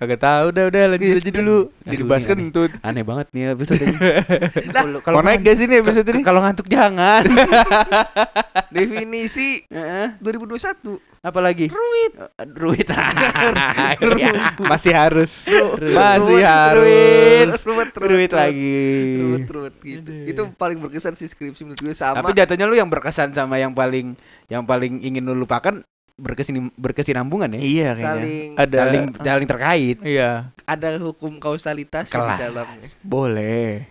Kagak tahu dah udah lanjut aja dulu. Jadi Aduh, bahas ini aneh. kentut. Aneh banget nih episode ini. Kalau- naik gak sih nih episode ini? Kalau ngantuk jangan. definisi Heeh. 2021 Apalagi? Ruit. Ruit. Masih harus. Ruit. Masih Ruit. harus. ruwet Ruit lagi. ruwet ruwet gitu itu paling berkesan sih skripsi menurut gue sama Tapi jatuhnya lu yang berkesan sama yang paling yang paling ingin lu lupakan berkesin berkesinambungan ya. Iya saling Ada Saling saling terkait. Iya, ada hukum kausalitas di Kelas. dalamnya boleh.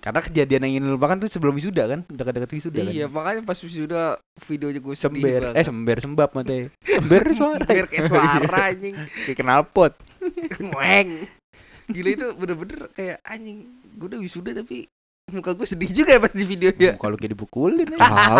Karena kejadian yang ingin lu lupakan tuh sebelum wisuda kan, dekat-dekat wisuda kan. iya makanya pas sudah videonya gue Sember, banget. eh sember sembab matanya. Sember suara. Biar kayak suara anjing Kayak knalpot. Weng Gila itu bener-bener kayak anjing Gue udah wisuda tapi Muka gue sedih juga ya pas di video ya Kalau kayak dipukulin ya. Tahu.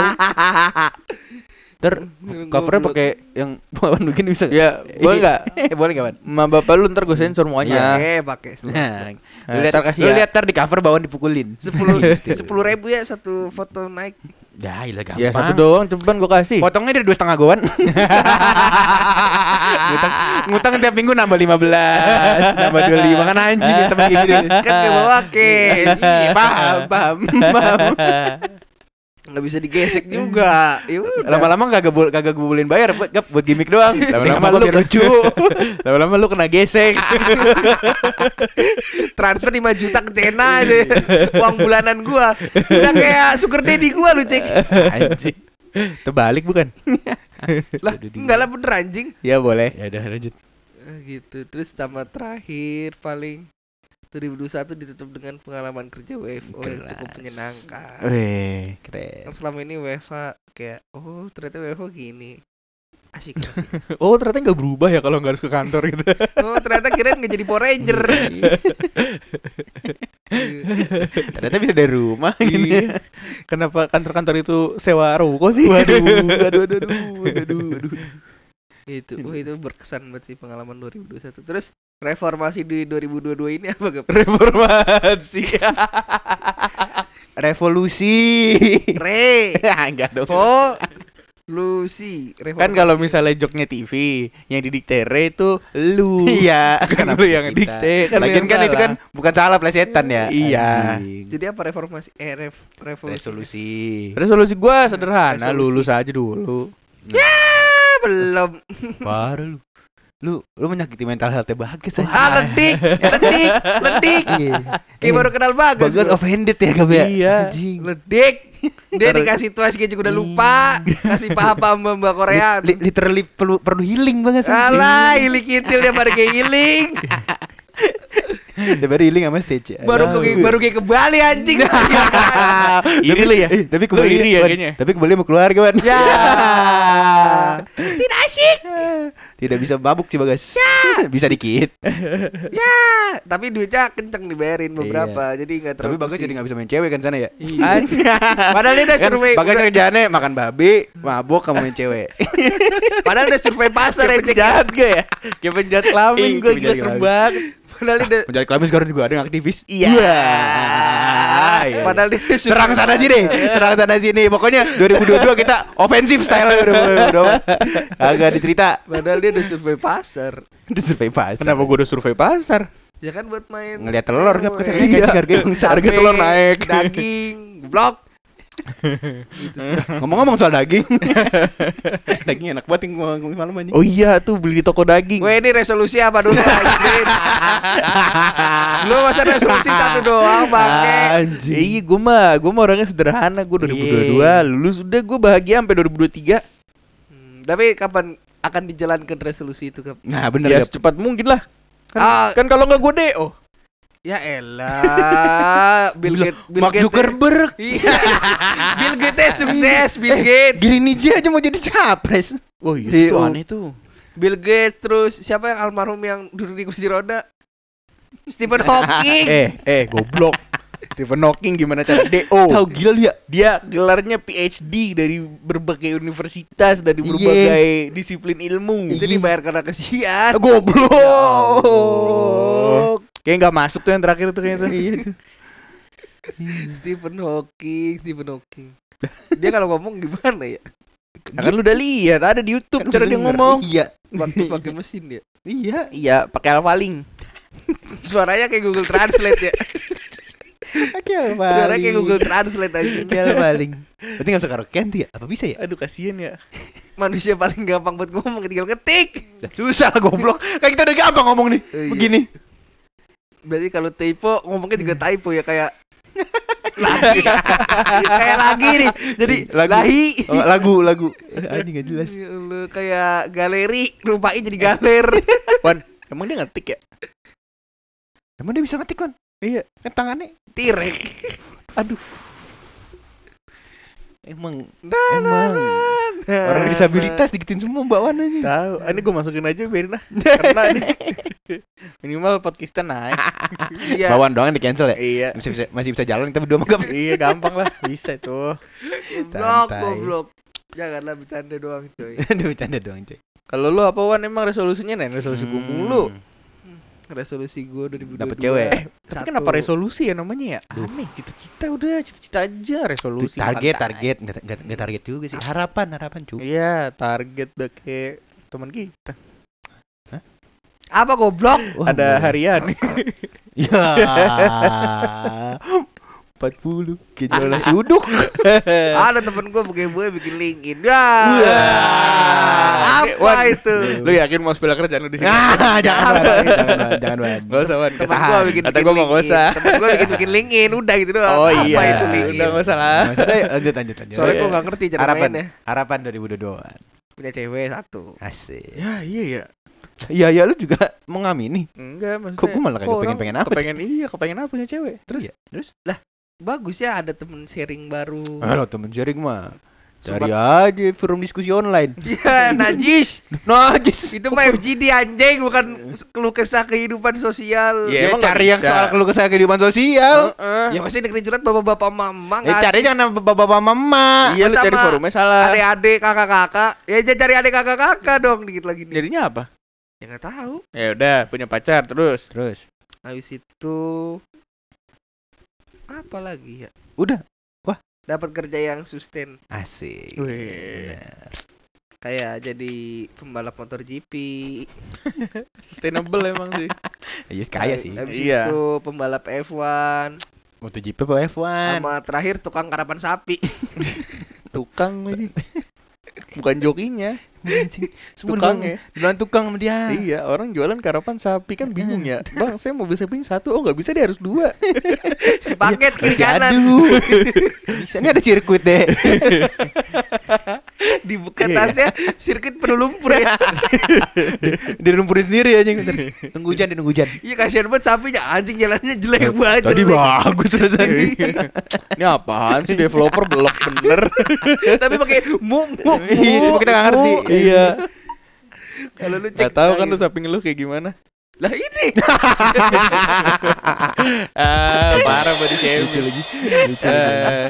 Ter covernya pakai yang bawaan begini bisa? Ya, boleh nggak? Eh, boleh kawan. Ma bapak lu ntar gue sensor semuanya. Oke pakai Nah, Nah, lu lihat, ntar kasih lu ya. lihat ter di cover bawaan dipukulin. Sepuluh Gitu. sepuluh ribu ya satu foto naik Ya, ilah gampang. Ya satu doang cepetan gue kasih. Potongnya dari dua setengah goan. ngutang, ngutang tiap minggu nambah 15 Nambah 25 kan anjing kita begini Kan gak bawa cash Iya, paham, paham, paham. Gak bisa digesek juga Ya udah. Lama-lama kagak bol kagak gue bolehin bayar buat gap buat gimmick doang. Lama-lama lu biar lucu. Lama-lama lu kena gesek. Transfer 5 juta ke Cena aja Uang bulanan gua Udah kayak sugar daddy gua lu cek anjing. Terbalik bukan? Lah enggak lah bener anjing Ya boleh. Ya udah lanjut. Eh, gitu terus sama terakhir paling 2021 ditutup dengan pengalaman kerja WFO yang Keras. cukup menyenangkan. Weh, keren. Kan selama ini WFA kayak oh ternyata WFO gini. Asik, asik. Oh ternyata nggak berubah ya kalau nggak harus ke kantor gitu. Oh ternyata kirain nggak jadi Power Ranger. Ternyata bisa dari rumah gini. Iya. Kenapa kantor-kantor itu sewa ruko sih? Waduh, waduh, waduh, waduh, waduh, waduh. Itu, itu berkesan banget sih pengalaman 2021. Terus reformasi di 2022 ini apa Gap? Reformasi. Revolusi. Re, Enggak dong. Vo, Lucy, kan kalau misalnya joknya TV yang didikte Re itu lu. Iya, Kan kenapa lu yang dikte, kan Lagian kan itu kan bukan salah plesetan ya. Iya. Anjing. jadi apa reformasi eh ref, revolusi Resolusi. Resolusi gua sederhana, Resolusi. lulus aja dulu. Belum Baru lu. Lu lu menyakiti mental health Bagas aja. ah ledik ledik ledik kayak baru kenal bagus Bagas gua. offended ya Gab ya. Iya. Ledik dia dikasih tuas kayak juga udah lupa kasih paham paham mbak Korea Li- li- literally perlu perlu healing Bagas. anjing. Alah, kintil dia baru kayak giling. Dia baru healing sama stage. ya. Baru Aduh. ke baru kayak ke Bali anjing. Iri lu ya? Tapi Lu kembali iri ya kayaknya. Tapi kembali sama keluarga, Wan. Ya. Tidak asyik. Tidak bisa mabuk sih Bagas. bisa dikit. Ya, tapi duitnya kenceng dibayarin beberapa. Jadi enggak Tapi terlalu. Bagas jadi nggak bisa main cewek kan sana ya. Anjing. Padahal dia udah Kan survei. Bagas udah- kerjaannya makan babi, mabuk sama main cewek. Padahal udah survei pasar Kayak ya, penjahat gak ya? Kayak penjahat kelamin gue gila serem banget. Padahal dia Penjahit kelamin sekarang juga ada yang aktivis. Iya. Iya. Padahal dia Serang sana sini, serang sana sini. Pokoknya 2022 kita ofensif style udah udah udah. Agak dicerita. Padahal dia udah survei pasar. Udah survei pasar. Kenapa gue udah survei pasar? Ya kan buat main Ngeliat telur kan harga. Harga Survei telur naik. Daging, blok. Ngomong-ngomong soal daging. daging enak banget yang malam aja. Oh iya tuh beli di toko daging. Gue ini resolusi apa dulu? Lu masa resolusi satu doang, bangke. Ya, Anjing. iya gue mah gue mah orangnya sederhana gue 2022 lulus udah gue bahagia sampai 2023 Hmm, tapi kapan akan dijalankan resolusi itu, Kap? Nah, bener ya Gap. secepat mungkin lah kan, Ah. kan kalau nggak gue do Ya elah, Bill Gates, Bill Mark Gates- Zuckerberg. Iya. Bill Gates sukses, Bill Gates. Gini Niji aja mau jadi capres. oh iya itu aneh tuh Bill Gates terus siapa yang almarhum yang duduk di kursi roda? Stephen Hawking. eh eh goblok Stephen Hawking gimana cara do Tahu gila ya? dia gelarnya PhD dari berbagai universitas dari Iya. berbagai disiplin ilmu Itu dibayar karena kesian. Goblok. Kayak nggak masuk tuh yang terakhir tuh kayaknya tuh Stephen Hawking, Stephen Hawking. Dia kalau ngomong gimana ya? Nah, kan lu udah lihat ada di YouTube Kan cara dia ngomong Iya. Pakai pakai mesin dia. Iya. iya pakai alfaling Suaranya kayak Google Translate ya. Pakai Suaranya kayak Google Translate aja. Pakai paling. Berarti enggak usah karaokean tuh ya? Apa bisa ya? aduh kasihan ya Manusia paling gampang buat ngomong tinggal ketik. Susah lah goblok. Kan kita udah gampang ngomong nih. Iya. Begini. Berarti kalau typo ngomongnya juga typo ya kayak lagi kayak lagi nih jadi Lagu. lahi Oh, lagu, lagu. Anjing enggak jelas. Ya Allah, kayak galeri rupain jadi galer Wan emang dia ngetik ya Emang dia bisa ngetik kan? iya Kan tangannya. tirek Aduh. Emang Nah, emang nah, orang disabilitas digituin semua bawaan aja. tahu. Ah, ini gue masukin aja biarin lah. Karena nih. Minimal podcast kita naik. Iya. Bawaan doang yang di cancel ya? iya. Masih bisa, masih bisa jalan kita berdua mah iya gampang lah. Bisa tuh. Santai. goblok. Janganlah bercanda doang coy. Aduh bercanda doang cuy kalau lu apa wan? Emang resolusinya nih resolusi gue mulu resolusi gue 2022 Dapet cewek. eh tapi kenapa resolusi ya namanya ya? Aneh cita-cita udah cita-cita aja resolusi. Target makan target. nggak nggak nggak target juga sih. Harapan harapan cuy iya target udah kayak teman kita. Apa goblok? Ada harian. Ya 40 kayak jual nasi uduk. Ada temen gue pakai gue bikin linkin ya Wah. apa Wan, itu? Lu yakin mau sepeda kerjaan lu di sini? Ah jangan Wan. jangan Wan. jangan Wan. Gak usah Wan. Temen gue bikin kata gue mau gak usah. Temen gue bikin bikin linkin udah gitu doang. Oh apa iya. itu linkin Udah gak usah lah. Lanjut lanjut lanjut. Soalnya Iya. gue gak ngerti cara harapan. mainnya. Harapan 2022 punya cewek satu. Asik. Ya iya ya Iya ya lu juga mengamini. Enggak, maksudnya. Kok gua malah kagak kok orang pengen-pengen apa? Kepengen iya, kepengen apa punya cewek. Terus? Iya, terus? Bagus ya ada temen sharing baru. Halo temen sharing mah. Cari aja forum diskusi online. Iya, najis. Najis. Itu mah FGD anjing bukan keluh kesah kehidupan sosial. Iya, Ya, emang cari yang soal keluh kesah kehidupan sosial. Ya pasti dengerin curhat bapak-bapak mama Ya cari jangan bapak-bapak mama. Iya, lu cari forumnya salah. Adik-adik, kakak-kakak. Ya jangan cari adik kakak-kakak dong dikit lagi nih. Jadinya apa? Ya nggak tahu. Ya udah, punya pacar terus. Terus. Habis itu apa lagi ya? Udah. Dapat kerja yang sustain Asik. Wih. Kayak jadi pembalap motor GP. Sustainable emang sih. Iya kaya sih. Habis Iya. itu pembalap F1 MotoGP apa F1? sama terakhir tukang karapan sapi. Tukang lagi. Bukan jokinya. Tukang tukang ya. Bilang tukang sama dia. Iya, orang jualan karapan sapi kan bingung ya. Bang, saya mau beli sapi satu. Oh, nggak bisa dia harus dua. Sepaket kiri Ya, kanan. aduh. Bisa ini ada sirkuit deh. Dibuka Iya. tasnya sirkuit penuh lumpur ya. Dilumpurin sendiri aja Tunggu hujan, nunggu hujan. Iya kasihan banget sapinya anjing jalannya jelek banget. Tadi bagus rasanya. Ini apaan sih developer belok bener. Tapi pakai mu mu. Iya, mu, kita nggak ngerti. Mu. iya. Kalau lu cek tahu kan lu lagi. sapi ngeluh kayak gimana? Lah ini. ah, parah body shaming. lagi. Eh,